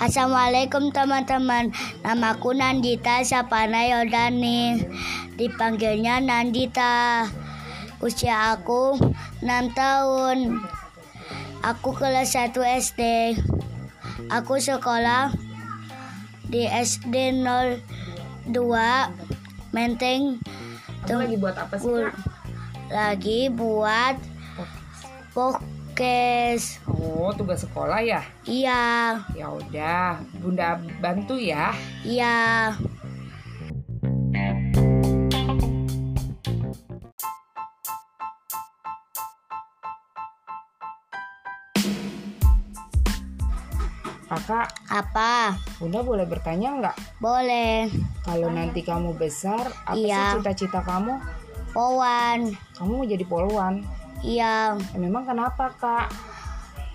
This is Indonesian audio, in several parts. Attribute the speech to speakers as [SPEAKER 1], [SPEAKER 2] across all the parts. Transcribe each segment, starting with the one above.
[SPEAKER 1] Assalamualaikum teman-teman. Namaku Nandita Sapana Yodani Dipanggilnya Nandita. Usia aku 6 tahun. Aku kelas 1 SD Aku sekolah di SD 02 Menteng
[SPEAKER 2] Kamu lagi buat apa sih kak?
[SPEAKER 1] Lagi buat Pokes
[SPEAKER 2] Oh tugas sekolah ya?
[SPEAKER 1] Iya
[SPEAKER 2] Ya udah, bunda bantu ya.
[SPEAKER 1] Iya
[SPEAKER 2] Kakak,
[SPEAKER 1] Apa?
[SPEAKER 2] bunda boleh bertanya nggak?
[SPEAKER 1] Boleh
[SPEAKER 2] Kalau nanti kamu besar, apa
[SPEAKER 1] Iya.
[SPEAKER 2] sih cita-cita kamu?
[SPEAKER 1] Powan
[SPEAKER 2] Kamu mau jadi polwan.
[SPEAKER 1] Iya
[SPEAKER 2] Ya, memang kenapa kak?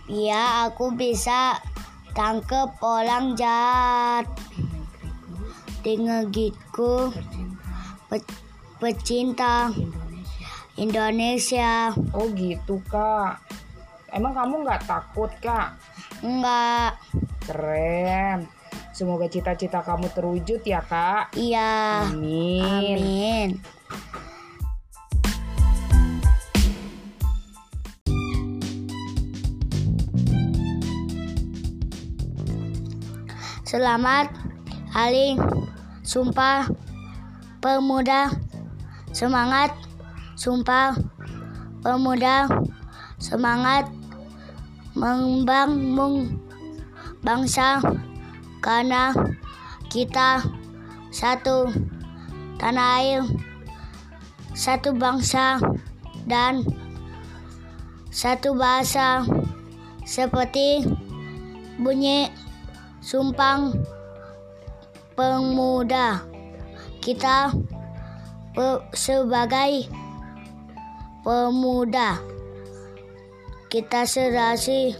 [SPEAKER 1] Iya aku bisa tangkep orang jahat Dengan gitku pe- pecinta Indonesia
[SPEAKER 2] Oh gitu kak. Emang kamu nggak takut kak?
[SPEAKER 1] Enggak
[SPEAKER 2] Keren. Semoga cita-cita kamu terwujud ya kak.
[SPEAKER 1] Iya
[SPEAKER 2] Amin.
[SPEAKER 1] Amin Selamat Hari. Sumpah Pemuda. Semangat. Sumpah Pemuda. Semangat. Membangun Bangsa. Karena kita Satu Tanah air Satu bangsa Dan Satu bahasa Seperti Bunyi Sumpang Pemuda. Kita pe- sebagai pemuda. Kita serasi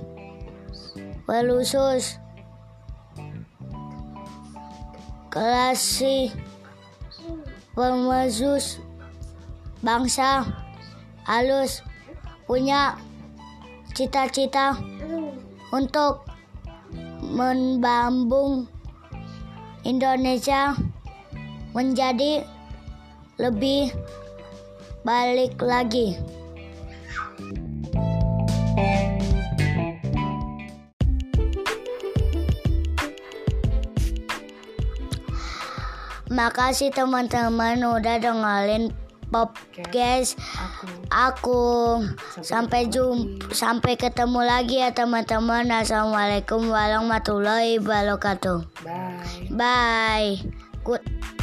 [SPEAKER 1] Pelusus. Kelasi Pemezus Bangsa Halus Punya Cita-cita Untuk membambung Indonesia menjadi lebih balik lagi. Makasih teman-teman udah dengerin podcast
[SPEAKER 2] Aku.
[SPEAKER 1] aku. Sampai jumpa, sampai ketemu lagi ya teman-teman. Assalamualaikum warahmatullahi wabarakatuh.
[SPEAKER 2] Bye.
[SPEAKER 1] Bye. Good.